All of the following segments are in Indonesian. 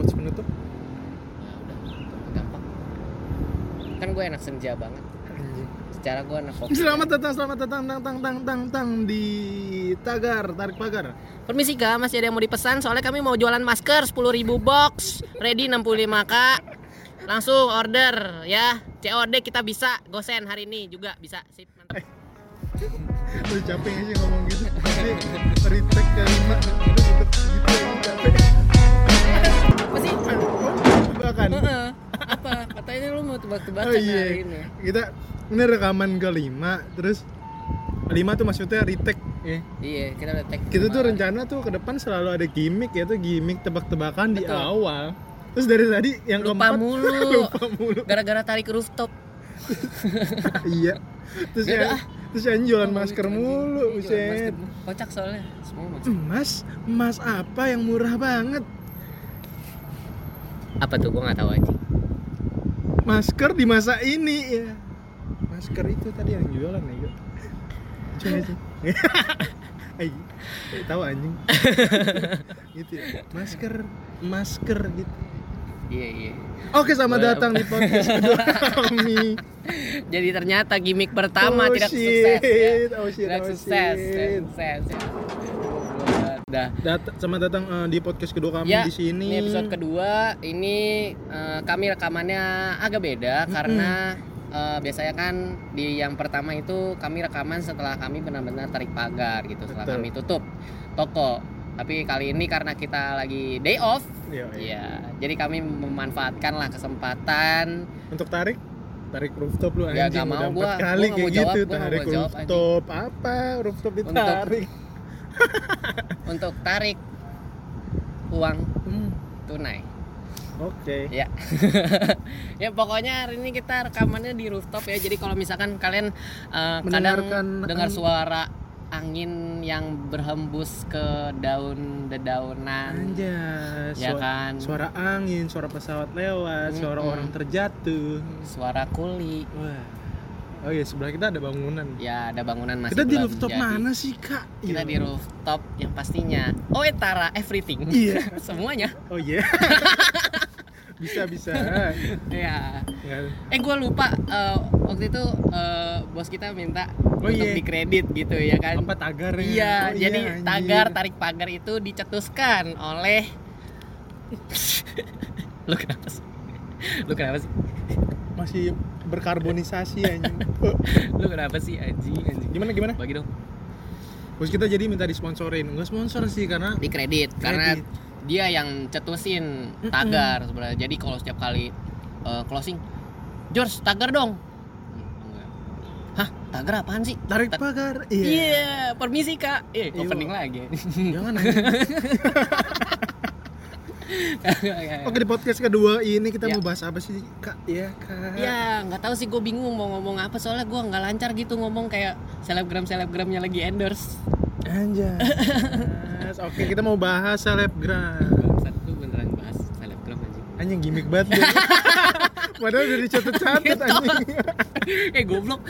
quotes penutup udah gampang. Kan gue enak senja banget. Secara gue anak kopi. Selamat datang, selamat datang, tang, tang, tang, tang, tang di Tagar, tarik pagar. Permisi kak, masih ada yang mau dipesan soalnya kami mau jualan masker 10.000 box, ready 65 kak. Langsung order ya. COD kita bisa gosen hari ini juga bisa. Sip. mantap. Lu capek sih ngomong gitu? Retake kelima, lu gitu, capek. Apa sih? Tebakan. Heeh. Apa? Katanya lu mau tebak-tebakan Oh iya, hari ini. kita ini rekaman kelima, terus lima tuh maksudnya retake. Ya. Iya, kita udah tag. Kita tuh rencana tuh ke depan selalu ada gimmick ya tuh gimmick tebak-tebakan di awal. Terus dari tadi yang lupa keempat mulu. lupa mulu. Gara-gara tarik rooftop. iya. Terus Beda yang ah. terus yang jualan Oh, masker mulu. Iya, jualan buset. Kocak soalnya. Semua masker. Emas, emas apa yang murah banget? Apa tuh? Gua nggak tahu aja. Masker di masa ini ya. Masker itu tadi yang jualan ya. Coba. Ay, eh, tahu anjing. gitu ya. Masker, masker gitu. Iya, iya. Oke, selamat Boleh. datang di podcast kedua kami. Jadi ternyata gimmick pertama Oh, tidak shit. sukses ya. Oh, shit, Tidak oh, sukses, shit. sukses. Ya. Dah. Dat selamat datang eh, di podcast kedua kami Ya, di sini. ini episode kedua. Ini eh, kami rekamannya agak beda karena eh, biasanya kan di yang pertama itu kami rekaman setelah kami benar-benar tarik pagar gitu, setelah Betul. kami tutup toko. Tapi kali ini karena kita lagi day off, Iya, iya. ya, jadi kami memanfaatkan lah kesempatan Untuk tarik tarik rooftop lu Ya, anjing nggak mau udah gua. kali Gua kayak mau jawab, gitu nggak tarik mau jawab, rooftop apa rooftop ditarik untuk tarik uang Hmm, tunai. oke Ya. ya pokoknya hari ini kita rekamannya di rooftop ya. Jadi kalau misalkan kalian eh, kadang Mendengarkan dengar suara angin yang berhembus ke daun dedaunan. anjas Ya Suara- kan? suara angin suara pesawat lewat suara Mm-mm. orang terjatuh Suara kuli. wah oh iya sebelah kita ada bangunan Ya ada bangunan masih kita di rooftop jadi. mana sih kak Kita Iya. di rooftop yang pastinya Oh Tara everything. Iya. Semuanya. oh iya bisa bisa Ya. Nggak- Eh gue lupa eh, waktu itu eh, bos kita minta Oh, untuk iya. dikredit gitu ya kan. apa tagarnya Iya, Oh, jadi anjir. tagar tarik pagar itu dicetuskan oleh Lu kenapa sih? Lu kenapa sih? masih berkarbonisasi anjing Lu kenapa sih anjing anjing? gimana gimana Bagi dong. Bos kita jadi minta disponsorin nggak sponsor sih karena Dikredit karena Kredit. dia yang cetusin tagar sebenarnya. Jadi kalau setiap kali eh, closing, George tagar dong. Hah, tagar apaan sih? tarik Ta- pagar Iya, iya permisi kak. Eh, Iya. opening lagi. jangan. Oke di podcast kedua ini kita Ya. mau bahas apa sih kak? Ya kak. Ya nggak tahu sih gue bingung mau ngomong apa soalnya gue nggak lancar gitu ngomong kayak selebgram selebgramnya lagi endorse. Anjas. Oke kita mau bahas selebgram. Lu beneran bahas selebgram anjing. Anjing gimmick banget. Padahal udah dicatat-catat anjing. eh goblok.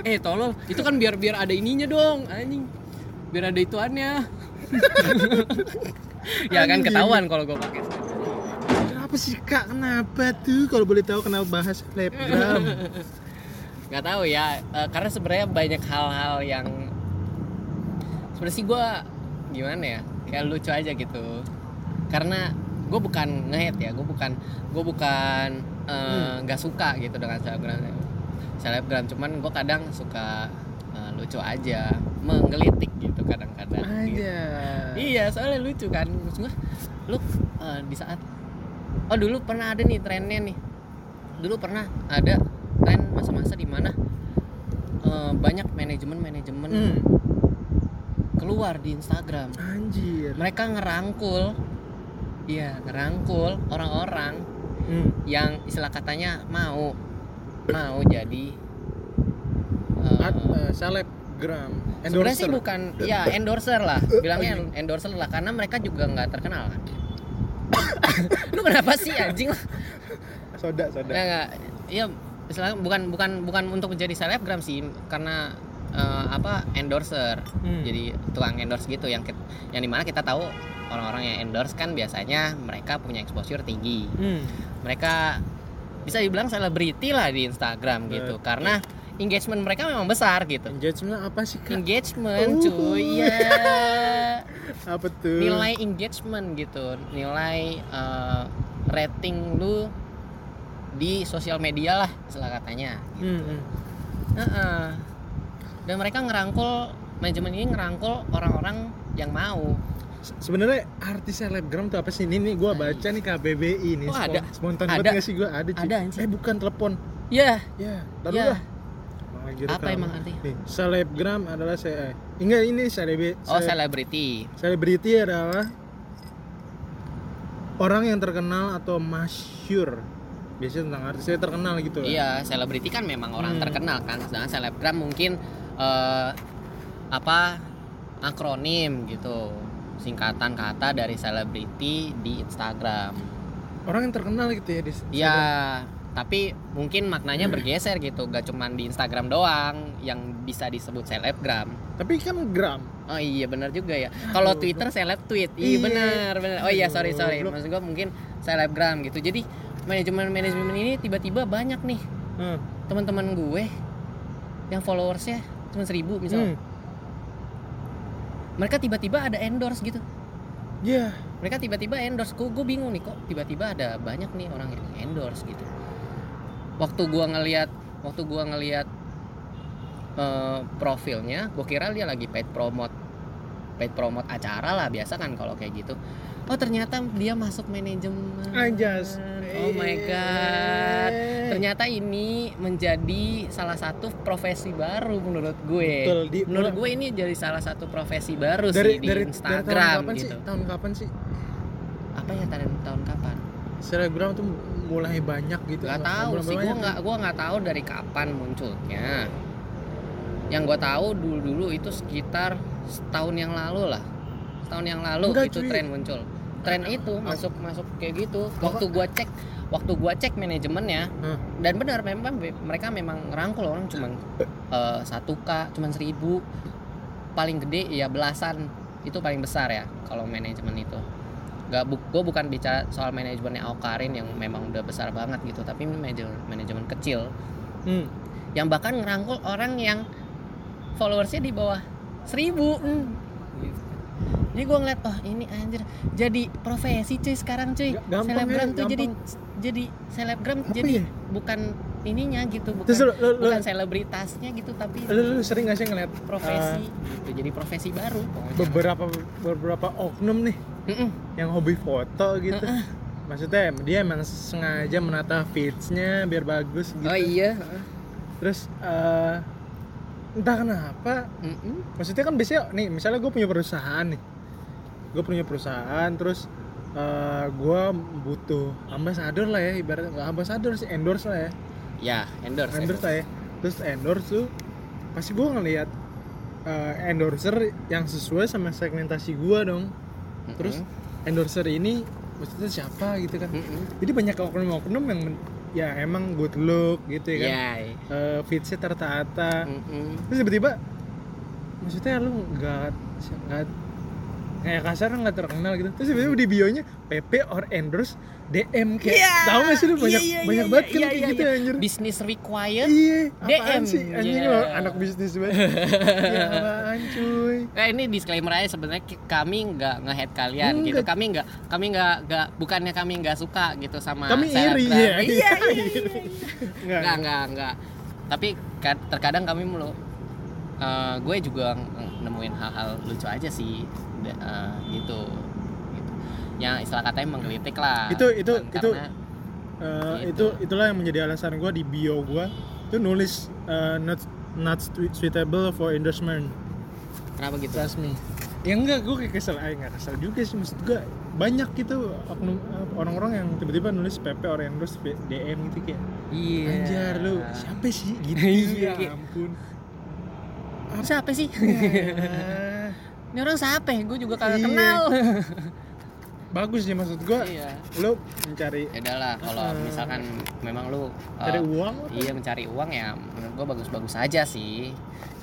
Eh tolol. Itu kan biar biar ada ininya dong anjing. Biar ada ituannya. ya kan ketahuan kalau gue pakai Kenapa sih kak? Kenapa tuh? Kalau boleh tahu kenapa bahas selebgram? nggak tahu ya eh, karena sebenarnya banyak hal-hal yang sebenarnya sih gue gimana ya kayak lucu aja gitu karena gue bukan nge ya gue bukan gue bukan eh, nggak suka gitu dengan selebgram selebgram cuman gue kadang suka eh, lucu aja menggelitik kadang-kadang gitu. Iya, soalnya lucu kan. Maksud lu eh, di saat Oh, dulu pernah ada nih trennya nih. Dulu pernah ada tren masa-masa di mana eh, banyak manajemen-manajemen Hmm. keluar di Instagram. Anjir. Mereka ngerangkul Iya, ngerangkul orang-orang Hmm. yang istilah katanya mau mau jadi eh, Ad- eh, selebgram. Sebenarnya sih Endorser. bukan, ya endorser lah, bilangnya endorser lah karena mereka juga nggak terkenal kan. Lu kenapa sih anjing? Soda, soda. Nggak, nggak. Iya, istilahnya bukan bukan bukan untuk menjadi selebgram sih, karena eh, apa endorser. Hmm. Jadi tukang endorse gitu yang yang di mana kita tahu orang-orang yang endorse kan biasanya mereka punya exposure tinggi Hmm. mereka bisa dibilang selebriti lah di Instagram gitu Betul. karena engagement mereka memang besar gitu Engagement apa sih kak? engagement Uh. cuy ya Apa tuh? nilai engagement gitu nilai eh, rating lu di sosial media lah istilah katanya Hmm, hmm. Heeh. dan mereka ngerangkul manajemen ini ngerangkul orang-orang yang mau Se- Sebenarnya artis selebgram tuh apa sih? Ini nih gue baca nih KBBI nih. Oh, ada. Spontan Ada. banget gak sih gue? Ada. Ada, anjing. Eh bukan telepon. ya Ya, taruh Ya. dah. Emang lagi Apa emang artinya? Nih, selebgram adalah saya. Eh, enggak ini selebi. oh sele- selebriti Selebriti adalah orang yang terkenal atau masyur. Biasanya tentang artis saya terkenal gitu. lah. Iya, selebriti kan memang orang Hmm. terkenal kan. Sedangkan selebgram mungkin eh, apa akronim gitu, singkatan kata dari selebriti di Instagram. Orang yang terkenal gitu ya di Iya, tapi mungkin maknanya bergeser gitu, gak cuman di Instagram doang yang bisa disebut selebgram. Tapi kan gram. Oh iya benar juga ya. Kalau Twitter seleb tweet. Iya. Iya benar benar. Oh iya sorry sorry. Maksud gua mungkin selebgram gitu. Jadi manajemen manajemen ini tiba-tiba banyak nih Hmm. teman-teman gue yang followersnya cuma seribu misalnya. Hmm. Mereka tiba-tiba ada endorse gitu. Iya. Mereka tiba-tiba endorse. Gue gue bingung nih kok tiba-tiba ada banyak nih orang yang endorse gitu. Waktu gua ngelihat waktu gua ngelihat eh, profilnya, gue kira dia lagi paid promote paid promote acara lah biasa kan kalau kayak gitu. Oh ternyata dia masuk manajemen. Anjas. Oh my god. Ternyata ini menjadi salah satu profesi baru menurut gue. Betul, di- menurut gue ini jadi salah satu profesi baru dari sih di dari, dari Instagram tahun kapan gitu. sih? Tahun kapan sih? Apa ya tahun tahun kapan? Selebgram tuh mulai banyak gitu. Gak tahu Mulai sih, gue nggak gua nggak tahu dari kapan munculnya. Yang gue tahu dulu dulu itu sekitar setahun yang lalu lah. Setahun yang lalu Enggak, itu cuy. tren muncul. Tren itu masuk masuk kayak gitu. Waktu gue cek, waktu gua cek manajemennya Hah. dan benar memang mereka memang ngerangkul orang cuman eh, satu k, cuman seribu, paling gede ya belasan itu paling besar ya kalau manajemen itu. Gak bu, gue bukan bicara soal manajemennya Aukarin yang memang udah besar banget gitu, tapi manajemen manajemen kecil Hmm. yang bahkan ngerangkul orang yang followersnya di bawah seribu. Gitu. Jadi gue ngeliat, oh ini anjir jadi profesi cuy sekarang cuy. Ga- gampang selebgram ya, tuh jadi gampang. jadi selebgram Apa jadi ya? bukan ininya gitu, bukan Terus lu, lu, lu, bukan selebritasnya gitu tapi lu, lu sering gak sih ngeliat profesi eh, gitu. Jadi profesi baru pokoknya. beberapa beberapa oknum nih Mm-mm. yang hobi foto gitu. Heeh. Maksudnya dia emang sengaja menata feedsnya biar bagus gitu. Oh iya. Terus eh, entah kenapa Mm-mm. maksudnya kan biasanya nih misalnya gue punya perusahaan nih gue punya perusahaan terus eh gue butuh ambasador lah ya ibaratnya nggak ambasador sih endorse lah ya Ya, endorse. endorse lah ya terus endorse tuh pasti gue ngelihat eh, endorser yang sesuai sama segmentasi gue dong Terus endorser ini maksudnya siapa gitu kan Mm-mm. jadi banyak oknum-oknum yang men- ya emang good look gitu ya kan Ya. Eh, feedsnya tertata Mm-mm. terus tiba-tiba maksudnya lu nggak nggak kayak kasar nggak terkenal gitu terus tiba-tiba di bionya PP or endorse DM kayak Iya, tahu nggak sih lu banyak iya, iya, banyak iya, banget kan iya, kayak iya, gitu iya. anjir Business required. iya DM, sih iya. lo anak bisnis banget ya apaan cuy Nah, ini disclaimer aja sebenarnya kami nggak nge-head kalian Enggak. gitu. Kami nggak kami nggak nggak bukannya kami nggak suka gitu sama kami iri selebgram. ya Iya, iya, iya. nggak Nggak, nggak, nggak. Tapi ka- terkadang kami mulu eh, gue juga nemuin hal-hal lucu aja sih Eh, gitu. gitu. Yang istilah katanya menggelitik lah. Itu- itu- Bukan itu- Gitu. itu itulah yang menjadi alasan gue di bio gue itu nulis eh, not not suitable for endorsement kenapa gitu? Trust me. Ya enggak, gue kayak kesel aja nggak kesel juga sih maksud gue banyak gitu orang-orang yang tiba-tiba nulis PP or endorse V- DM gitu kayak Iya. anjar lu siapa sih gitu Iya, ya ampun Siapa sih? Ya, Ini orang siapa? Gue juga kagak Iya. kenal. bagus sih maksud gue iya. lu mencari Ya udahlah kalau Uh, misalkan memang lu uh, cari uang Iya mencari uang ya menurut gua bagus-bagus aja sih.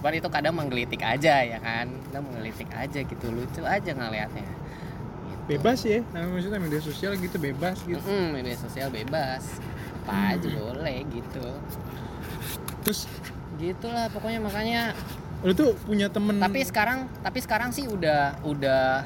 Cuman itu kadang menggelitik aja ya kan. Kadang menggelitik aja gitu lucu aja ngelihatnya. Gitu. bebas ya nah maksudnya media sosial gitu bebas gitu Mm-mm, media sosial bebas apa aja boleh gitu terus gitulah pokoknya makanya lu tuh punya temen tapi sekarang tapi sekarang sih udah udah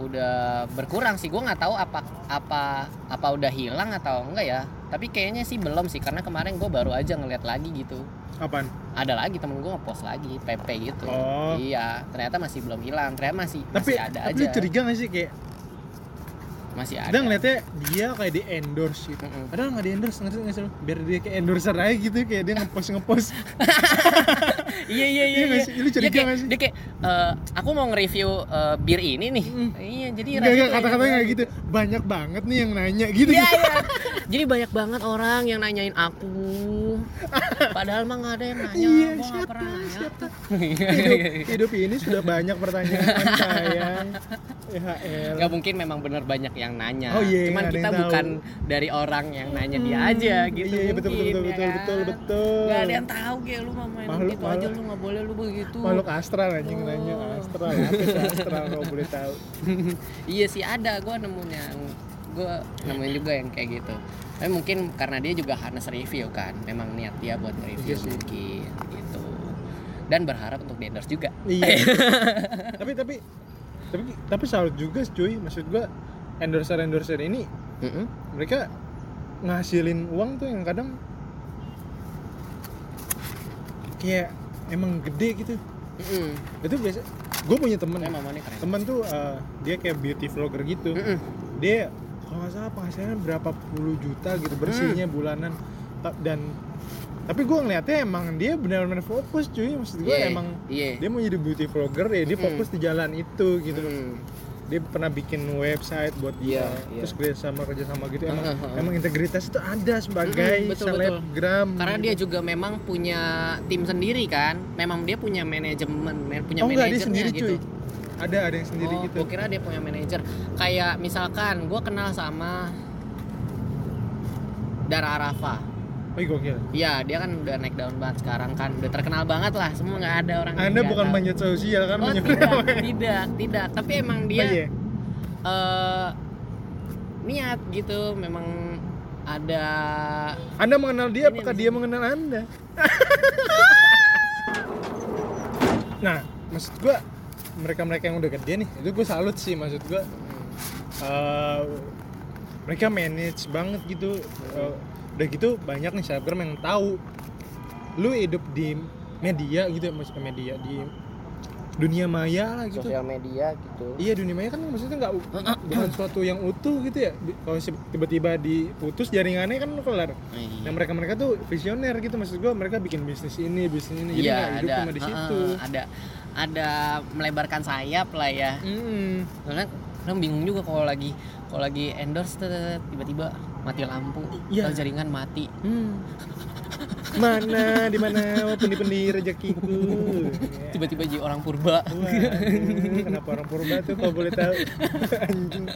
udah berkurang sih. Gue nggak tahu apa apa apa udah hilang atau enggak ya. Tapi kayaknya sih belum sih karena kemarin gue baru aja ngeliat lagi gitu. Apaan? Ada lagi temen gue ngepost lagi PP gitu. Oh. iya ternyata masih belum hilang. Ternyata masih tapi masih ada tapi aja. lu curiga gak sih kayak masih ada ada. ngeliatnya dia kayak di endorse gitu. Mm-mm. ada nggak di endorse nggak sih lu? biar dia kayak endorser aja gitu kayak dia ngepost ngepost iya iya iya Iya iya. Lu curiga dia kayak, sih? dia kayak "Eh, aku mau nge-review eh, bir ini nih Mm. iya jadi rasanya kata-katanya enak kayak gitu Banyak banget nih yang nanya gitu Iya iya. Jadi banyak banget orang yang nanyain aku. Padahal mah nggak ada yang nanya. Iya, Gua siapa, pernah nanya. siapa? Iya, hidup, hidup ini sudah banyak pertanyaan saya Ya elah. Gak mungkin memang bener banyak yang nanya. Oh iya, Cuman kita yang tahu. bukan dari orang yang nanya dia aja gitu. Iya, iya, betul, mungkin, betul, ya betul, kan? betul, betul. Gak ada yang tahu kayak lu mau main Makhluk- gitu aja makhluk- lu nggak boleh lu begitu. Makhluk astral anjing nanya Oh. Astral, apa astral kalau boleh tahu iya sih ada gue nemunya gue nemuin juga yang kayak gitu tapi mungkin karena dia juga harus review kan memang niat dia buat review Iya sih. mungkin gitu dan berharap untuk di endorse juga Iya Tapi, tapi Tapi, tapi salut juga cuy Maksud gua Endorser-endorser ini Mm-mm. Mereka ngasilin uang tuh yang kadang Kayak Emang gede gitu Mm-mm. Itu biasa Gue punya temen keren temen tuh eh, dia kayak beauty vlogger gitu Mm-mm. dia kalau nggak salah penghasilannya berapa puluh juta gitu bersihnya Hmm. bulanan dan tapi gue ngeliatnya emang dia benar-benar fokus cuy maksud gue Iya, emang iya dia mau jadi beauty vlogger ya dia Mm-mm. fokus di jalan itu gitu Mm. Dia pernah bikin website buat dia Iya, iya. terus kerja sama kerja sama gitu emang Uh, uh, uh. emang integritas itu ada sebagai Mm-mm, betul, betul. selebgram karena gitu. dia juga memang punya tim sendiri kan memang dia punya manajemen men- punya oh enggak dia manajernya sendiri gitu cuy ada ada yang sendiri oh, gitu gua kira dia punya manajer kayak misalkan gue kenal sama Dara Arafa oh gokil Iya, dia kan udah naik daun banget sekarang kan, udah terkenal banget lah. Semua nggak ada orang. yang anda bukan tahu. manjat sosial kan Oh tidak, tidak, tidak. Tapi emang dia Oh, iya? eh, niat gitu, memang ada. Anda mengenal dia, Ini apakah dia mengenal Anda? nah, maksud gua mereka-mereka yang udah gede nih, itu gue salut sih maksud gua. eh, mereka manage banget gitu. Eh, udah gitu banyak nih selebgram yang tahu lu hidup di media gitu, maksudnya media di dunia maya lah gitu. Sosial media gitu. Iya dunia maya kan maksudnya nggak bukan suatu yang utuh gitu ya. Kalau tiba-tiba diputus jaringannya kan kelar. Iya. Nah mereka mereka tuh visioner gitu maksud gua mereka bikin bisnis ini bisnis ini jadi Iya, nggak hidup ada. cuma di situ. ada ada melebarkan sayap lah ya. Mm. Karena kadang bingung juga kalau lagi kalau lagi endorse tiba-tiba mati lampu, Iya. atau jaringan mati. Hmm. Mana di mana pendi-pendi rezekiku. Ya. Tiba-tiba jadi orang purba. Waduh, kenapa orang purba tuh kalau boleh tahu anjing.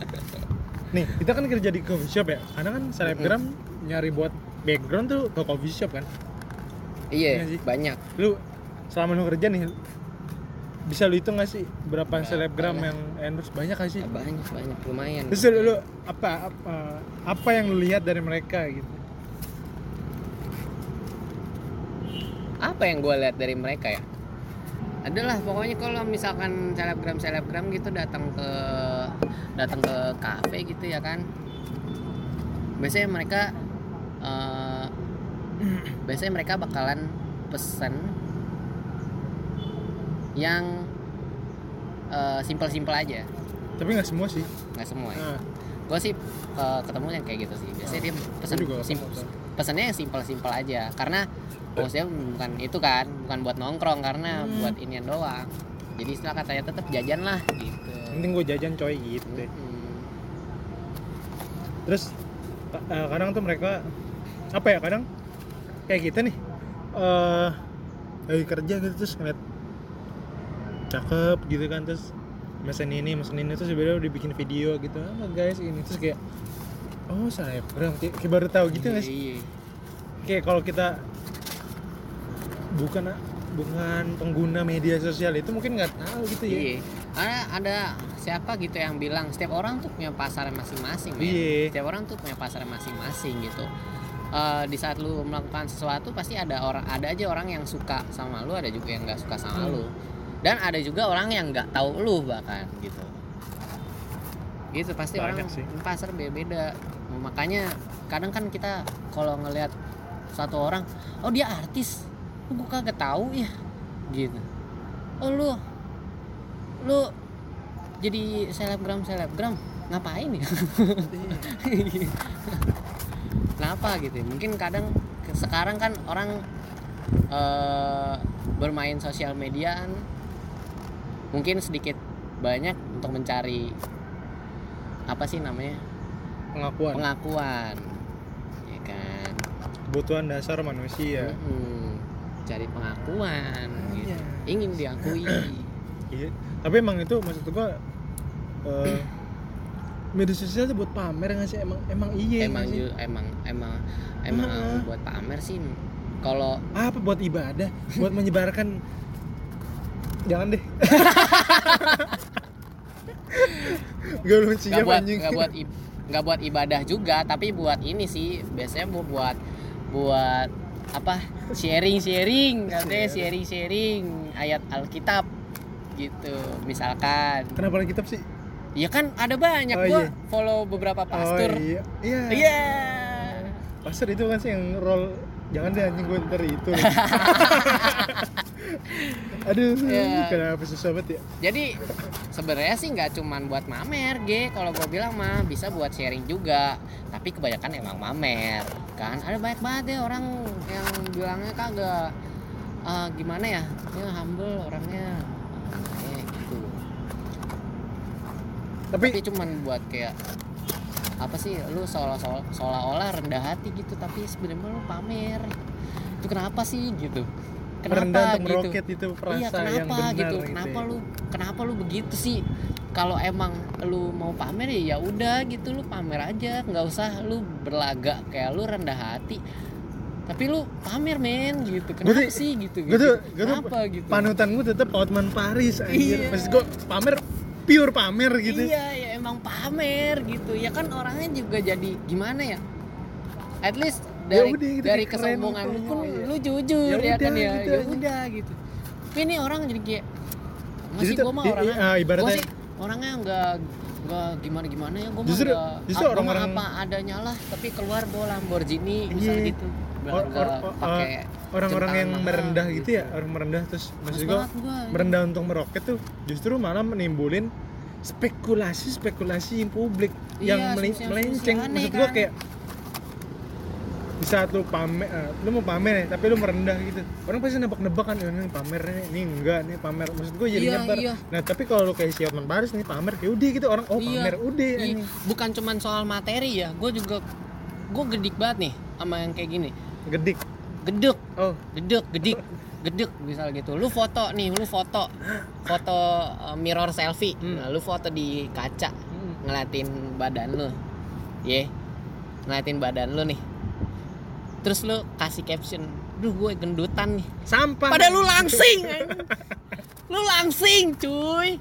Nih, kita kan kerja di coffee shop ya. Karena kan selebgram nyari buat background tuh ke coffee shop kan. Iya Iya, banyak. Lu selama lu kerja nih bisa lu hitung gak sih berapa Berapa selebgram yang endorse banyak gak sih? Banyak, banyak lumayan. Terus lu, lu apa apa apa yang lu lihat dari mereka gitu? apa yang gue lihat dari mereka ya adalah pokoknya kalau misalkan selebgram selebgram gitu datang ke datang ke kafe gitu ya kan biasanya mereka eh, biasanya mereka bakalan pesen yang eh, simpel-simpel aja Tapi nggak semua sih. nggak semua ya. Nah, gue sih eh, ketemu yang kayak gitu sih biasanya dia pesen Gua juga ketemu, sim- tuh. pesannya yang simpel-simpel aja karena maksudnya bukan itu kan bukan buat nongkrong karena Hmm. buat inian doang jadi istilah katanya tetap jajan lah gitu penting gue jajan coy gitu deh. Mm. Terus eh, kadang tuh mereka apa ya kadang kayak kita nih eh lagi kerja gitu terus ngeliat cakep gitu kan terus mesen ini mesen ini terus sebenarnya udah bikin video gitu ah guys ini terus kayak oh selebgram kayak, kayak baru tahu gitu Iya, sih iya. kayak kalau kita bukan bukan pengguna media sosial itu mungkin nggak tahu gitu ya Iya. ada ada siapa gitu yang bilang setiap orang tuh punya pasar masing-masing. Iya. setiap orang tuh punya pasar masing-masing gitu Eh, di saat lu melakukan sesuatu pasti ada orang ada aja orang yang suka sama lu ada juga yang nggak suka sama Hmm. lu dan ada juga orang yang nggak tahu lu bahkan gitu. Gitu pasti Banyak orang sih. pasar beda-beda makanya kadang kan kita kalau ngelihat satu orang oh dia artis. Oh, gue kagak tahu ya. Gitu. Oh lu lu jadi selebgram selebgram? Ngapain ya? Kenapa gitu ya? mungkin kadang sekarang kan orang eh, bermain sosial mediaan mungkin sedikit banyak untuk mencari apa sih namanya? Pengakuan. Pengakuan. Ya kan? Kebutuhan dasar manusia. Mm-mm. cari pengakuan gitu. Iya. ingin diakui. Iya. Tapi emang itu maksud gua eh, media sosial itu buat pamer nggak sih? Emang emang iya emang ju- emang emang emang Heeh. buat pamer sih. Kalau apa buat ibadah? Buat menyebarkan jangan deh. Gak nggak ya buat anjing? buat nggak buat ibadah juga tapi buat ini sih biasanya bu- buat buat apa? Sharing sharing katanya sharing. sharing ayat alkitab gitu misalkan. Kenapa lagi kitab sih? Ya kan ada banyak Oh, gua iya. follow beberapa pastor. oh, iya. Iya. Iya. Pastor itu kan sih yang roll jangan deh anjing gue ntar itu aduh Iya. kenapa susah banget ya? Jadi sebenarnya sih nggak cuman buat mamer G. Kalau gue bilang mah bisa buat sharing juga. Tapi kebanyakan emang mamer kan? Ada banyak banget ya orang yang bilangnya kagak ah, gimana ya? Ya humble orangnya. Kayak gitu. Tapi tapi cuman buat kayak apa sih lu seolah seolah-olah rendah hati gitu tapi sebenarnya lu pamer. Itu kenapa sih gitu merendah untuk gitu? meroket itu iya perasa kenapa yang benar gitu? gitu, kenapa ya. lu kenapa lu begitu sih? Kalau emang lu mau pamer ya ya udah gitu lu pamer aja. Nggak usah lu berlagak kayak lu rendah hati. Tapi lu pamer men gitu. Kenapa tuh- sih gitu tuh gitu? gue tuh kenapa gitu? panutan gue tetap Otman Paris anjir. Iya. gue pamer pure pamer gitu. Iya ya emang pamer gitu. Ya kan orangnya juga jadi gimana ya? At least dari udah, gitu, dari kesombongan gitu, lu pun iya. lu jujur Ya ya, kan ya gitu ya aja. udah gitu tapi ini orang jadi kayak masih gua mah i- orangnya ah, gua ibaratnya sih orangnya nggak nggak gimana gimana ya gue mah Justru- ah, gua mah orang-orang- apa adanya lah tapi keluar bawa Lamborghini misalnya Iya. gitu Or- or- or- pakai orang-orang yang merendah mahal gitu ya orang merendah terus maksud gue gua. merendah untuk meroket tuh justru malah menimbulin spekulasi spekulasi publik Iya, yang melenceng maksud gue kan. kayak di saat lu pamer eh, lu mau pamer ya tapi lu merendah gitu. Orang pasti nebak-nebak kan ini pamer nih ini enggak nih pamer. Maksud gue jadi Iya, nyebar. iya. nah tapi kalau lu kayak si Otman Paris nih pamer ya udah gitu. Orang oh Iya. pamer udah Iya, bukan cuman soal materi ya gue juga gue gedik banget nih sama yang kayak gini. Gedik? Gedek. Oh. Gedek gedik gedek misal gitu. Lu foto nih lu foto. Foto uh, mirror selfie. Hmm. nah, lu foto di kaca ngeliatin badan lu. Ye ngeliatin badan lu nih terus lu kasih caption duh gue gendutan nih. Sampah. Pada lu langsing lu langsing cuy.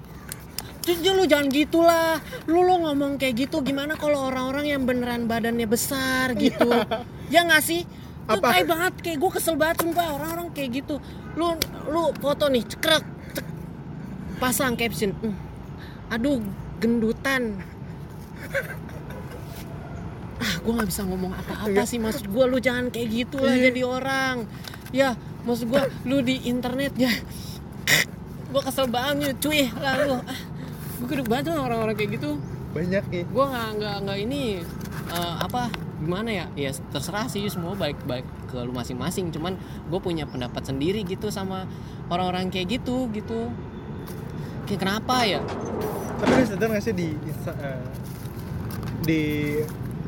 Jujur lu jangan gitulah. Lu lu ngomong kayak gitu gimana kalau orang-orang yang beneran badannya besar gitu? Ya nggak sih? Itu Apa? tai banget kayak gue kesel banget sumpah. Orang-orang kayak gitu. Lu lu foto nih cekrek cek, Pasang caption "Hmm, Aduh gendutan Ah gue nggak bisa ngomong apa-apa sih Maksud gue lu jangan kayak gitu lah Iya. jadi orang. Ya maksud gue lu di internet ya. Gue kesel banget cuy. Lah lu ah, gue gedek banget orang-orang kayak gitu. Banyak ya gue nggak nggak nggak ini eh, apa gimana ya? Ya terserah sih semua baik baik ke lu masing-masing. Cuman gue punya pendapat sendiri gitu sama orang-orang kayak gitu gitu. Kayak kenapa ya? Tapi lu sadar gak sih di eh, di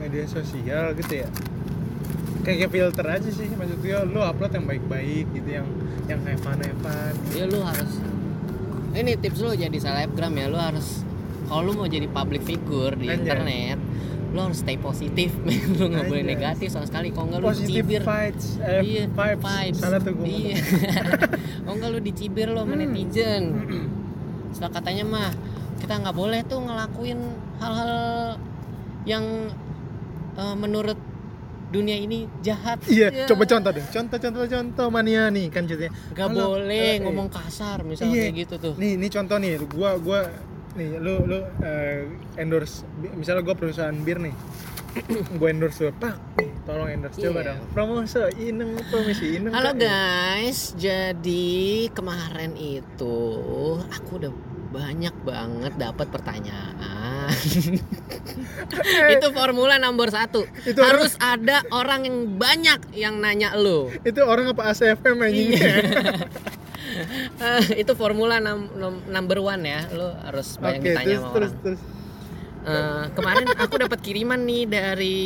media sosial gitu ya. Kayak filter aja sih maksudnya lu upload yang baik-baik gitu yang yang have fun ya lu harus ini tips lu jadi selebgram ya lu harus kalau lu mau jadi public figure di Anjay. internet lu harus stay positif lu nggak boleh negatif sama sekali. Kalau nggak lu dicibir. vibes eh, iya vibes. salah tuh gue iya. oh enggak lu dicibir lo sama Hmm. netizen. Setelah katanya mah kita nggak boleh tuh ngelakuin hal-hal yang eh, menurut dunia ini jahat Iya, Ya. coba contoh deh. Contoh, contoh, contoh mania nih kan ceritanya. nggak Halo, boleh eh, ngomong kasar misalnya Iya. kayak gitu tuh Nih, nih contoh nih. Gua, gua, nih, lu, lu eh, endorse. Misalnya gua perusahaan bir nih. gue endorse pak. Tolong endorse coba Iya. dong. Promosi, ineng, promosi, ineng. Halo guys, jadi kemarin itu aku udah banyak banget dapat pertanyaan. Eh, itu formula nomor satu. Itu orang- Harus ada orang yang banyak yang nanya lo. itu orang apa ACFM anjingnya? Iya. Eh, itu formula num- num- number one ya. Lo harus banyak ditanya terus, sama terus, orang. terus. Eh, kemarin aku dapat kiriman nih dari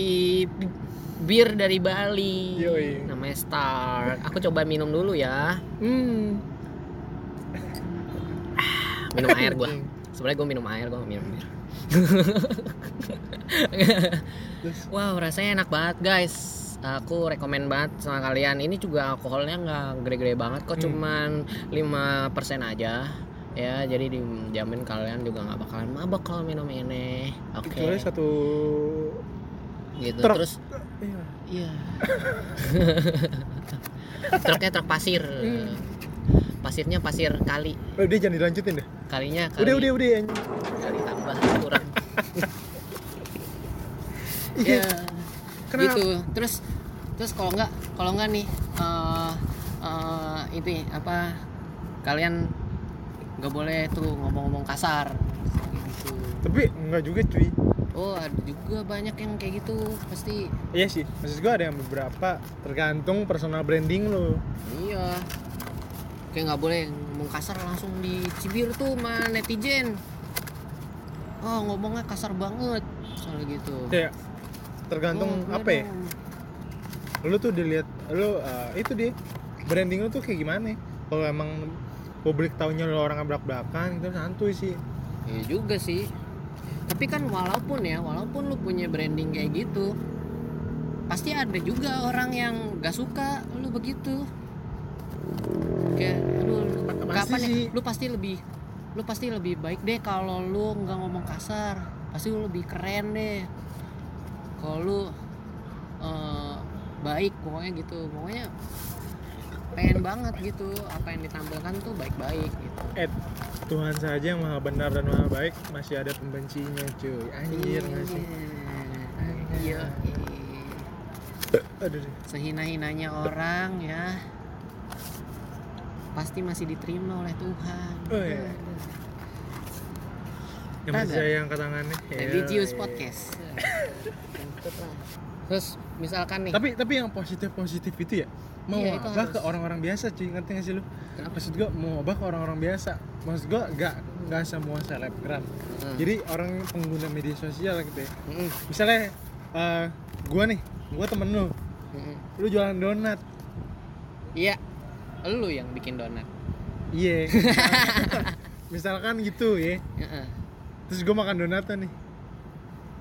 bi- bir dari Bali. Yoi. Namanya Star. Aku coba minum dulu ya. Hmm. minum air gua sebenarnya gua minum air gua minum bir wow rasanya enak banget guys aku rekomen banget sama kalian ini juga alkoholnya nggak gede-gede banget kok Hmm. cuman 5% aja ya jadi dijamin kalian juga nggak bakalan mabok kalau minum ini oke kecuali satu gitu truk. terus Iya. iya truknya truk pasir Hmm. pasirnya pasir kali udah jangan dilanjutin deh. kalinya kali Udah, udah, udah. kali kurang. Iya. ya Kenapa? gitu. Terus terus kalau nggak kalau nggak nih eh eh, itu apa kalian nggak boleh tuh ngomong-ngomong kasar. Gitu. Tapi enggak juga cuy. oh ada juga banyak yang kayak gitu pasti. Iya sih, maksud gua ada yang beberapa. Tergantung personal branding lo. iya. Kayak nggak boleh ngomong kasar langsung dicibir tuh sama netizen oh ngomongnya kasar banget soalnya gitu Kayak tergantung Oh, apa ya? Lu tuh dilihat lu uh, itu dia branding lu tuh kayak gimana? Kalau emang publik taunya lu orang belak-belakan itu santuy sih. Iya juga sih. Tapi kan walaupun ya, walaupun lu punya branding kayak gitu, pasti ada juga orang yang gak suka lu begitu. Kayak, aduh, lu- Pasti kapan ya? Lu pasti lebih, lu pasti lebih baik deh kalau lu nggak ngomong kasar. Pasti lu lebih keren deh. Kalau lu eh, baik, pokoknya gitu. Pokoknya pengen banget gitu apa yang ditampilkan tuh baik-baik gitu. Eh, Tuhan saja yang maha benar dan maha baik masih ada pembencinya cuy. Anjir? Iya. Aduh deh. Sehina-hinanya orang ya pasti masih diterima oleh Tuhan. Oh, iya. Yang Kagak. masih saya angkat tangannya. Ya, Religious iya. podcast. Terus misalkan nih, Tapi tapi yang positif positif itu ya mau Iya, itu harus. ke orang-orang biasa cuy ngerti gak sih lu? Kenapa? Maksud gua mau obah ke orang-orang biasa. Maksud gua gak nggak semua selebgram. Hmm. Jadi orang pengguna media sosial gitu ya. Mm-mm, Misalnya eh, gua nih, gua temen lu, mm-mm. lu jualan donat. Iya, lu yang bikin donat. Iya. Misalkan gitu ya. Heeh. Terus gua makan donatnya nih.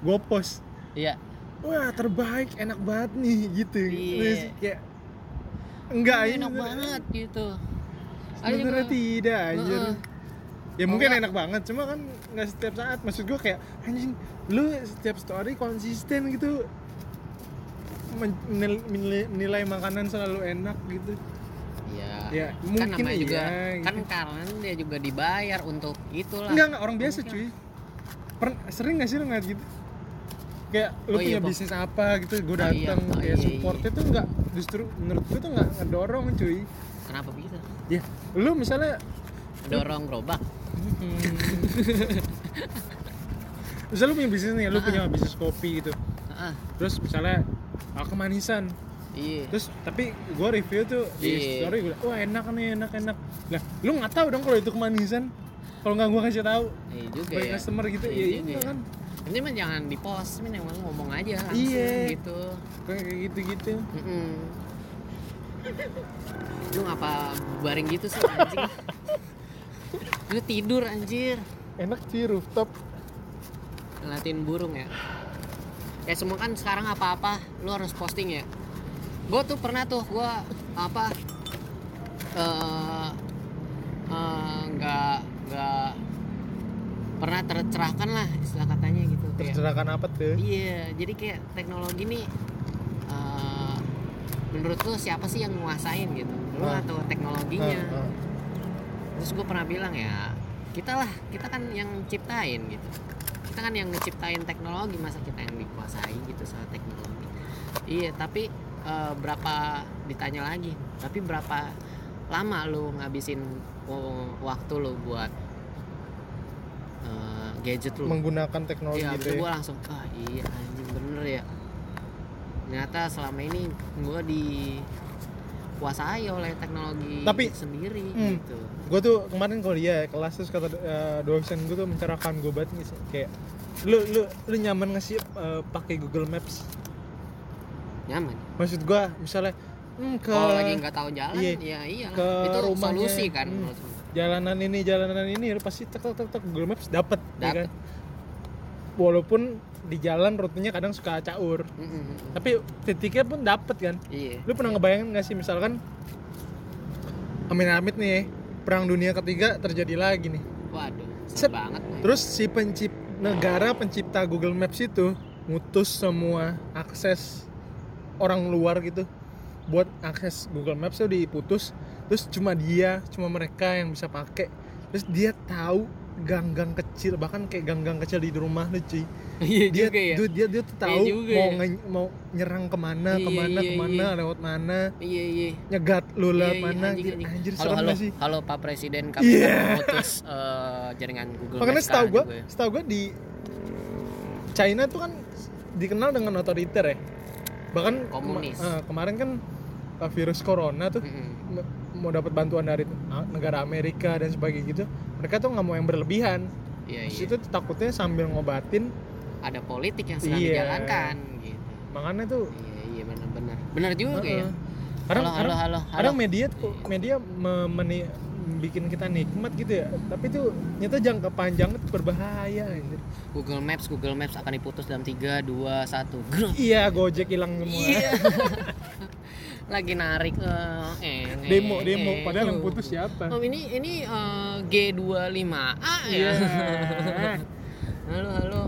Gua post. Iya. Wah terbaik, enak banget nih gitu. Iya. Terus kayak enggak Ini ini enak banget gitu. Sebenarnya tidak anjir. Heeh. Ya Oh, mungkin enggak. enak banget, cuma kan nggak setiap saat. Maksud gua kayak anjing, lu setiap story konsisten gitu men- menil- menilai, menilai makanan selalu enak gitu. Iya. Ya, kan mungkin namanya iya, juga gitu. kan karena dia juga dibayar untuk itulah. Enggak enggak orang biasa Mungkin. cuy. Per- sering gak sih lu ngeliat gitu? Kayak lu Oh, iya, punya bisnis apa gitu, gue Oh, iya. datang Oh, kayak iya, support itu enggak justru menurut gue tuh enggak ngedorong cuy. Kenapa begitu? Ya, lu misalnya Dorong gerobak. misalnya lu punya bisnis nih, lu Ah. punya bisnis kopi gitu. Heeh. Terus misalnya ah, kemanisan, Iya. terus tapi gue review tuh di Iya. story gue wah enak nih enak enak lah lu nggak tahu dong kalau itu kemanisan kalau nggak gue kasih tahu Iya juga sebagai ya. customer gitu Iya iya iya ya. kan Ini mah jangan di post, ini emang ngomong aja langsung Iya. gitu. kayak gitu gitu Mm-mm. Lu ngapa baring gitu sih anjing? Lu tidur anjir. enak sih rooftop Ngeliatin burung ya. Ya semua kan sekarang apa-apa lu harus posting ya. Gue tuh pernah tuh gua apa eh eh, nggak nggak pernah tercerahkan lah istilah katanya gitu kayak tercerahkan apa tuh? Iya jadi kayak teknologi nih eh, menurut lu siapa sih yang nguasain gitu? Lu Ah. atau teknologinya? Ah, ah. terus gue pernah bilang ya kita lah kita kan yang ciptain gitu. Kita kan yang ngeciptain teknologi masa kita yang dikuasai gitu soal teknologi. Iya tapi eh, berapa ditanya lagi tapi berapa lama lu ngabisin uh, waktu lu buat eh, gadget lu menggunakan teknologi Iya, gitu gue ya langsung ah iya anjing bener ya. Ternyata selama ini gue dikuasai oleh teknologi Tapi- sendiri Hmm. gitu. gue tuh kemarin kalau dia kelas terus kata eh, dosen gue tuh mencerahkan gue banget nih kayak lu lu lu nyaman nggak sih eh, pakai Google Maps Nyaman. maksud gue misalnya hmm, ke Kalau lagi nggak tahu jalan, iya, ya iya ke Itu rumahnya, solusi kan. hmm. gua. jalanan ini jalanan ini pasti tek tek tek, Google Maps dapet, ya kan walaupun di jalan rutenya kadang suka caur Mm, mm, mm. tapi titiknya pun dapet kan Iya. lu pernah ngebayangin gak sih misalkan amit-amit nih perang dunia ketiga terjadi lagi nih Waduh, Set. banget. Boy. terus si pencip negara pencipta Google Maps itu mutus semua akses orang luar gitu buat akses Google Maps tuh diputus terus cuma dia cuma mereka yang bisa pakai terus dia tahu gang-gang kecil bahkan kayak gang-gang kecil di rumah lu cuy Iya dia juga ya. dia dia, dia tuh Iya tahu juga mau ya. mau nyerang ke mana Iya, ke mana iya, ke mana iya. lewat mana Iya iya. nyegat lu Iya, lewat iya, mana anjing, anjir, anjing. anjir Halo halo sih halo Pak Presiden kami Iya. akan memutus eh, jaringan Google makanya Maps setahu gua ya. setahu gua di China tuh kan dikenal dengan otoriter ya bahkan kema- Komunis. eh, kemarin kan eh, virus corona tuh Mm, mm. me- mau dapat bantuan dari a- negara Amerika dan sebagainya gitu mereka tuh nggak mau yang berlebihan Iya Terus iya. itu takutnya sambil ngobatin Ada politik yang sedang Iya. dijalankan gitu. makanya tuh Iya iya benar-benar. Benar juga Heeh. ya. kadang halo, halo, halo, halo. kadang media tuh media me- meni- bikin kita nikmat gitu ya tapi tuh nyata jangka panjang itu berbahaya anjir. Google Maps, Google Maps akan diputus dalam 3 2 1. Grok. iya gojek hilang semua Iya. Lagi narik eh, eh, demo eh, demo eh. padahal yang putus siapa Oh, ini ini eh, G25A ya. Iya. halo, halo.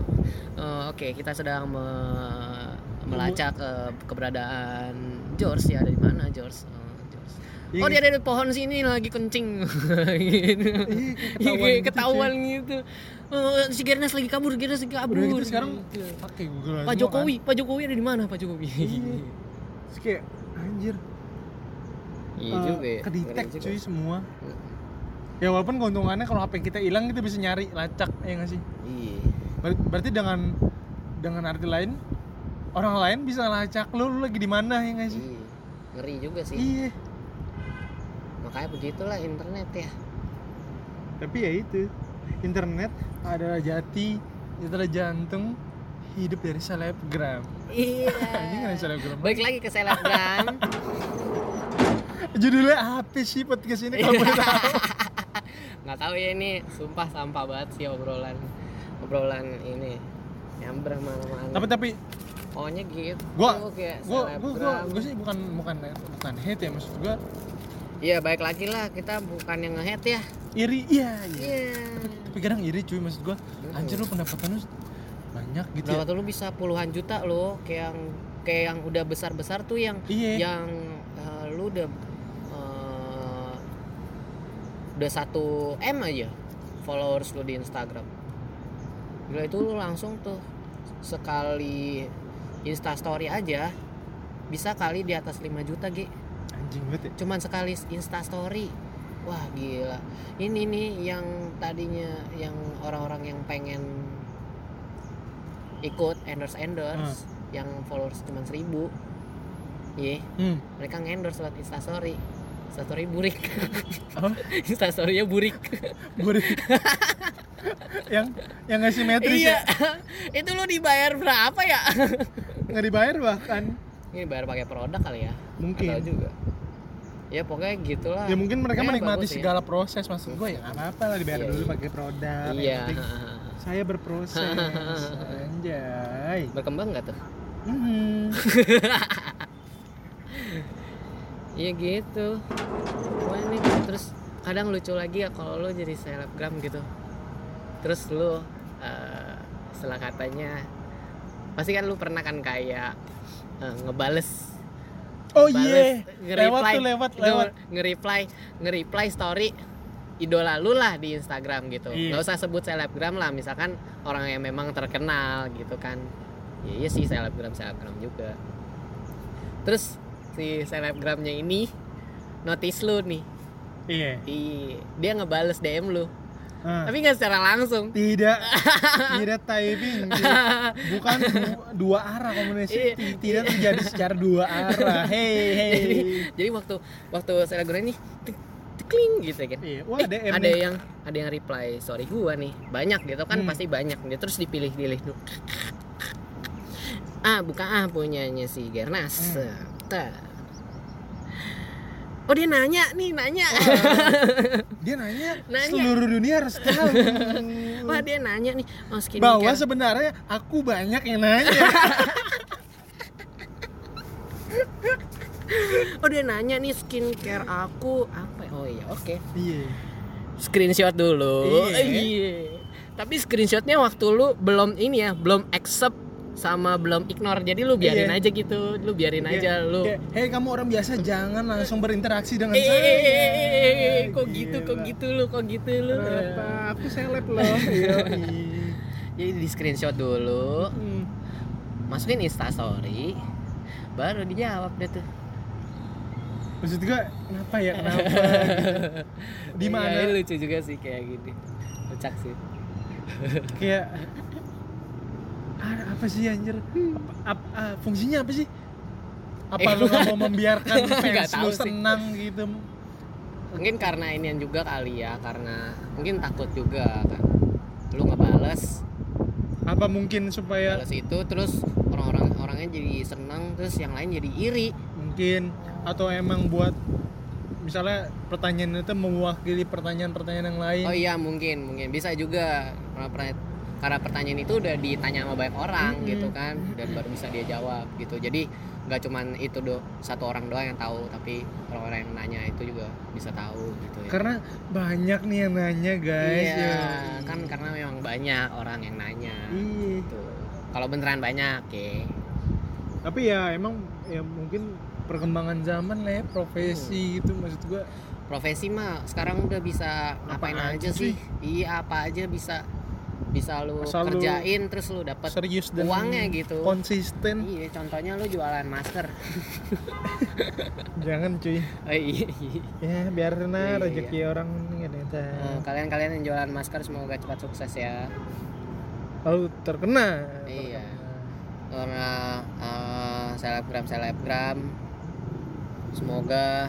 Eh, Oke, kita sedang me- melacak eh, keberadaan George ya. Ada di mana George? Iya, Oh dia ada di pohon sini lagi kencing gitu. Iya, Iya, kayak ketahuan gitu, ketahuan gitu. Oh, si Gernas lagi kabur, Gernas lagi kabur. Udah gitu sekarang Gitu. pakai Google Pak Jokowi, Pak Jokowi ada di mana Pak Jokowi? kan. Iya. Terus kayak anjir Iya eh, juga ya. kedetek cuy semua ya walaupun keuntungannya kalau HP kita hilang kita bisa nyari lacak ya nggak sih Iya. Ber- berarti dengan dengan arti lain orang lain bisa ngelacak lu lu lagi di mana ya nggak sih Iya. Ngeri juga sih. iya Makanya begitulah internet ya. tapi ya itu internet adalah jati adalah jantung hidup dari selebgram Iya. ada selebgram Baik lagi ke selebgram. judulnya apa sih podcast ini kalau boleh tahu Nggak tahu ya ini sumpah sampah banget sih obrolan obrolan ini nyamber mana-mana. tapi tapi Pokoknya gitu. gua kayak gua gua gua, selebgram. gua sih bukan bukan bukan hate ya maksud gua Iya baik lagi lah. Kita bukan yang nge-head ya. iri iya iya. Iya. tapi kadang iri cuy maksud gua. Anjir lu pendapatan lu banyak gitu ya. Pendapatan lu bisa puluhan juta loh kayak yang kayak yang udah besar-besar tuh yang iya. yang eh, lu udah eh, udah satu m aja followers lu di Instagram. Gila itu lu langsung tuh sekali Insta story aja bisa kali di atas 5 juta G anjing banget ya. Cuman sekali Insta story wah gila. Ini nih yang tadinya yang orang-orang yang pengen ikut endorse endorse yang followers cuma seribu. Iya. Hmm. mereka nge-endorse lewat instastory instastory burik. Apa? Instastorynya burik. Buri. yang yang nggak simetris iya. ya? Itu lu dibayar berapa ya? Nggak dibayar bahkan. Ini bayar pakai produk kali ya? Mungkin. Tahu juga ya pokoknya gitulah ya mungkin mereka Pokoknya menikmati bagus ya. segala proses maksud gue ya nggak apa-apa lah dibayar Iya, dulu pakai produk iya saya berproses anjay berkembang nggak tuh. Iya gitu. Pokoknya nih terus kadang lucu lagi ya kalau lo jadi selebgram gitu. terus lu eh, setelah katanya pasti kan lu pernah kan kayak eh, ngebales oh iya. lewat nge-reply, tuh lewat lewat. nge-reply nge-reply story idola lu lah di Instagram gitu. Iya. nggak usah sebut selebgram lah misalkan orang yang memang terkenal gitu kan. Ya iya sih selebgram selebgram juga. Terus si selebgramnya ini notice lu nih. Iya. Di dia ngebales DM lu Ah. tapi nggak secara langsung. Tidak. Tidak typing tidak- bukan du- dua arah komunikasi. Iya. Ti- tidak terjadi secara dua arah. Hei hei. Jadi, jadi waktu waktu selebgram ini tik- tikling gitu kan Iya, wah Eh, ada nih. yang ada yang reply sorry gua nih banyak gitu kan Hmm. pasti banyak dia terus dipilih-pilih dulu ah buka ah punyanya si Gernas. Hmm. Oh dia nanya nih nanya. Dia nanya, Nanya. seluruh dunia harus tahu. Wah dia nanya nih oh bahwa sebenarnya aku banyak yang nanya. Oh dia nanya nih skincare aku apa? Oh iya oke. Iya. Screenshot dulu. Iya. Iya. tapi screenshotnya waktu lu belum ini ya belum accept sama belum ignore. Jadi lu biarin Iya. aja gitu. Lu biarin aja lu. Kayak, hei kamu orang biasa jangan langsung berinteraksi dengan eh saya. kok gitu kok Gila. gitu lu kok gitu lu. Kenapa? aku seleb loh. Jadi di screenshot dulu. Hmm. masukin instastory baru dijawab deh tuh. Maksud gua kenapa ya? Kenapa? Gitu. di Iya, mana? ini lucu juga sih kayak gini. Kocak sih. Kayak ada apa sih anjir? Apa, apa- ah, fungsinya apa sih? Apa lu nggak mau membiarkan fans lu sih. senang gitu? Mungkin karena inian juga kali ya karena mungkin takut juga kan. Lu ngebales apa mungkin supaya balas itu terus orang-orang orangnya jadi senang terus yang lain jadi iri. Mungkin. Atau emang buat misalnya pertanyaan itu mewakili pertanyaan-pertanyaan yang lain. Oh iya mungkin mungkin. Bisa juga karena per- karena pertanyaan itu udah ditanya sama banyak orang Mm-mm. gitu kan dan baru bisa dia jawab gitu. Jadi nggak cuman itu do satu orang doang yang tahu tapi orang-orang yang nanya itu juga bisa tahu gitu ya. Karena banyak nih yang nanya guys. Iya ya. kan karena memang banyak orang yang nanya iya. gitu. Kalau beneran banyak ya tapi ya emang ya mungkin perkembangan zaman lah ya profesi gitu maksud gua. Profesi mah sekarang udah bisa Apa ngapain aja aja sih? Iya apa aja bisa bisa lu Asal lu kerjain terus lu dapat serius dan uangnya gitu konsisten iya contohnya lu jualan masker jangan cuy oh, iya, iya. ya biar Iya, nah iya, rezeki orang yang tahu. Eh, kalian-kalian yang jualan masker semoga cepat sukses ya lalu terkena Iya. terkena. karena eh, selebgram selebgram semoga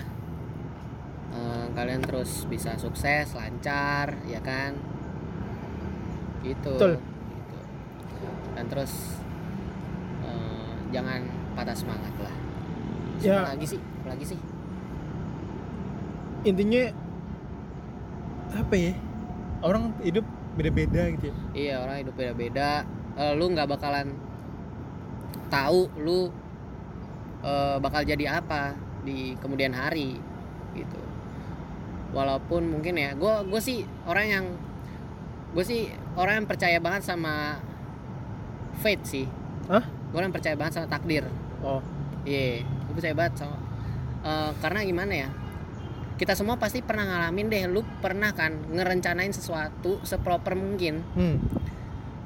eh, kalian terus bisa sukses lancar ya kan gitu. Betul. Gitu. dan terus eh, jangan patah semangat lah. Ya. lagi sih lagi sih? Intinya apa ya? Orang hidup beda-beda gitu ya. Iya orang hidup beda-beda. Eh, lu nggak bakalan tahu lu eh, bakal jadi apa di kemudian hari gitu. Walaupun mungkin ya gue gue sih orang yang gue sih orang yang percaya banget sama fate sih. Hah? gue orang yang percaya banget sama takdir. Oh. Iya gue percaya banget sama Eh, karena gimana ya? Kita semua pasti pernah ngalamin deh lu pernah kan ngerencanain sesuatu seproper mungkin. Hmm,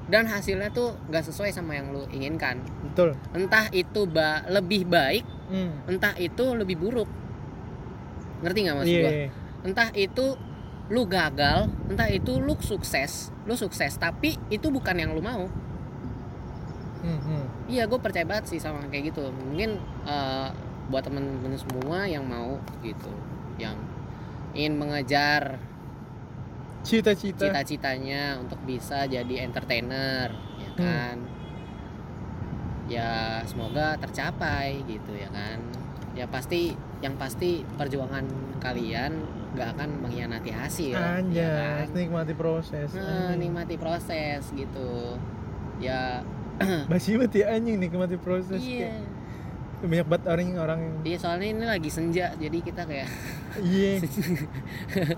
dan hasilnya tuh nggak sesuai sama yang lu inginkan. Betul. Entah itu ba lebih baik hmm. entah itu lebih buruk. Ngerti nggak maksud iya gua? iya. entah itu lu gagal entah itu lu sukses lu sukses tapi itu bukan yang lu mau. Hmm, hmm. iya gue percaya banget sih sama kayak gitu. Mungkin eh, buat temen-temen semua yang mau gitu yang ingin mengejar cita-cita. cita-citanya untuk bisa jadi entertainer ya Hmm. kan? Ya semoga tercapai gitu ya kan? Ya pasti yang pasti perjuangan kalian nggak akan mengkhianati hasil ya Anjas, kan? nikmati proses Nah, nikmati proses gitu ya basi banget ya anjing nikmati proses iya kayak, banyak banget orang orang yang Iya soalnya ini lagi senja jadi kita kayak iya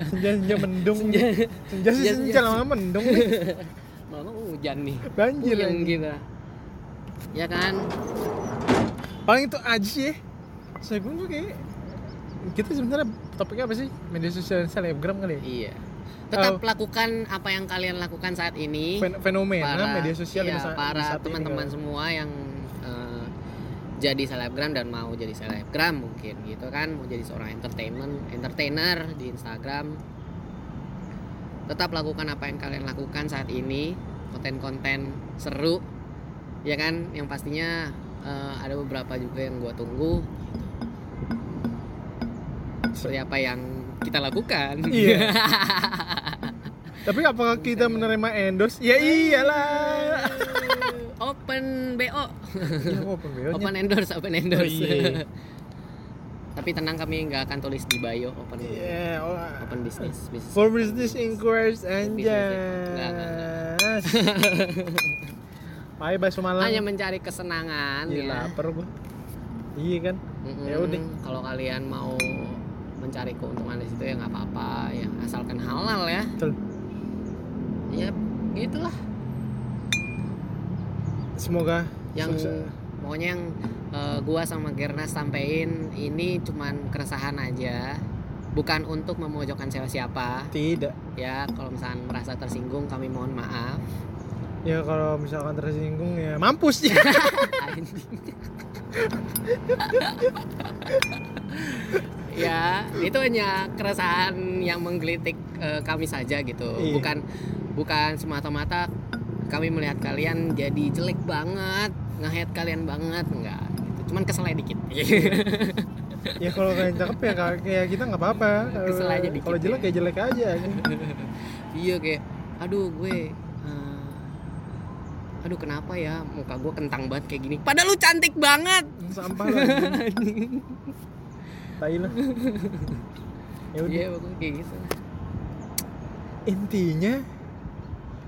senja senja mendung Senja. senja sih Senja, senja senja. lama mendung nih. hujan nih. banjir lagi. kita. Ya kan? paling itu aja sih ya. saya gue kayak kita sebenarnya topiknya apa sih media sosial selebgram kali ya Iya. Tetap Oh. lakukan apa yang kalian lakukan saat ini. Fen- fenomena para media sosial iya, di para teman-teman kan. semua yang eh, jadi selebgram dan mau jadi selebgram mungkin gitu kan mau jadi seorang entertainment entertainer di Instagram tetap lakukan apa yang kalian lakukan saat ini konten-konten seru ya kan yang pastinya eh, ada beberapa juga yang gua tunggu seperti apa yang kita lakukan Iya. tapi apakah kita menerima endorse ya iyalah open bo ya open BO open endorse open endorse Oh, iya. tapi tenang kami nggak akan tulis di bio open Iya, oh, open business business for business inquiries enggak, anjas Bye bye Sumalang. hanya mencari kesenangan Iya, ya lapar gua. Iya kan? Mm-mm. Ya udah. kalau kalian mau mencari keuntungan di situ ya nggak apa-apa ya asalkan halal ya Betul. ya gitulah Semoga yang sukses. pokoknya yang eh, gua sama Gerna sampein ini cuman keresahan aja bukan untuk memojokkan siapa-siapa tidak. ya kalau misalkan merasa tersinggung kami mohon maaf Ya kalau misalkan tersinggung ya mampus ya. Ya itu hanya keresahan yang menggelitik eh, kami saja gitu Iya. bukan bukan semata-mata kami melihat kalian jadi jelek banget ngehead kalian banget enggak gitu. cuman kesel aja dikit ya kalau kalian cakep ya kayak kita nggak apa-apa. Kesel aja dikit Kalau jelek ya jelek aja. iya kayak aduh gue eh, aduh kenapa ya muka gue kentang banget kayak gini padahal lu cantik banget Sampah anjing. Tai lah. Ya udah. pokoknya kayak gitu Intinya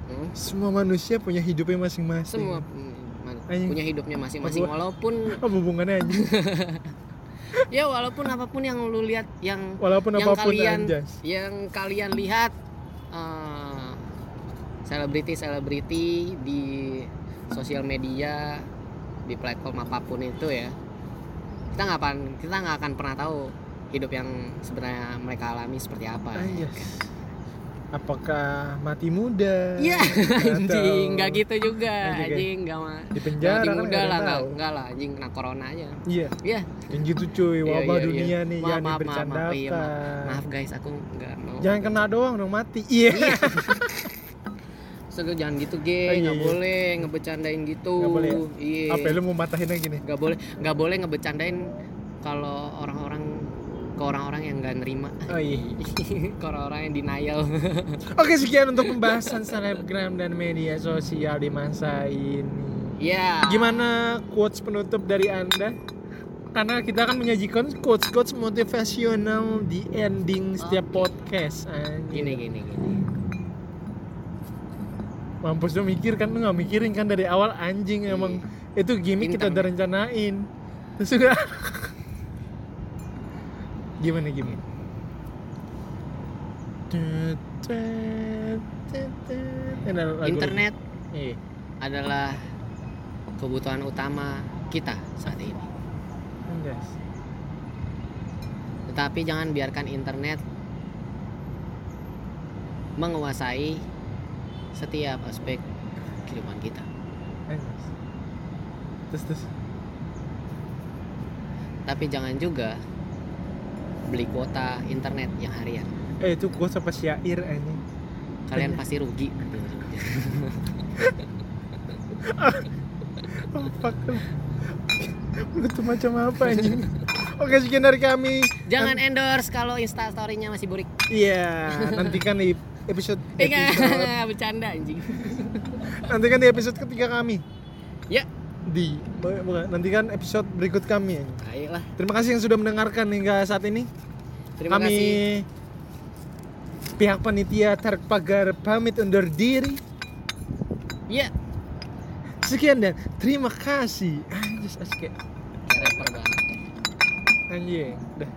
Hmm. semua manusia punya hidupnya masing-masing. semua mm, man- Anjing. punya hidupnya masing-masing walaupun Apa hubungannya anjing? ya walaupun apa pun yang lu lihat yang Walaupun yang apa pun kalian anjas. yang kalian lihat selebriti selebriti di sosial media di platform apa pun itu ya kita nggak akan kita nggak akan pernah tahu hidup yang sebenarnya mereka alami seperti apa ya Anjas. kan? Apakah mati muda? Iya, anjing, nggak gitu juga, Nggak juga. anjing, nggak mah. Di penjara Mati kan muda nggak lah, nggak, nggak lah, anjing kena corona aja. Iya, Iya, yang gitu cuy, Iya, wabah iya, iya. dunia nih Maaf, jangan maaf, maaf, maaf, iya, maaf guys, aku nggak mau. Jangan kena doang dong mati. Iya. So, jangan gitu, ge, iya, nggak iya. boleh ngebecandain gitu. Nggak boleh ya? Iya. Apa ya, lu mau matahin lagi nih? Nggak boleh, nggak boleh ngebecandain kalau orang-orang ke orang-orang yang nggak nerima. Oh iya. ke orang-orang yang denial. Oke, sekian untuk pembahasan selebgram dan media sosial di masa ini. Iya. Gimana quotes penutup dari Anda? Karena kita akan menyajikan quotes-quotes motivasional di ending setiap podcast. Anjir. Gini, gini, gini. Mampus lu mikir kan lu nggak mikirin kan dari awal anjing emang itu gimmick kita udah rencanain. Terus juga gimana lagu- Internet Iya. adalah kebutuhan utama kita saat ini. Tetapi jangan biarkan internet menguasai setiap aspek kehidupan kita. Anjas. Terus terus. Tapi jangan juga beli kuota internet yang harian. Eh itu quotes apa syair anjing? Kalian pasti rugi. Oh, fuck. Lu tuh macam apa anjing? Oke sekian dari kami. Jangan endorse kalau Insta story-nya masih burik. Iya, nantikan di episode, Eh episode bercanda anjing. nantikan di episode ketiga kami. Ya, Di bu- bukan, nantikan episode berikut kami. ayolah. Terima kasih yang sudah mendengarkan hingga saat ini. Terima kami kasih. pihak panitia Tarik Pagar pamit undur diri. Ya, Sekian dan terima kasih. Anjir, asik ya. anjing dah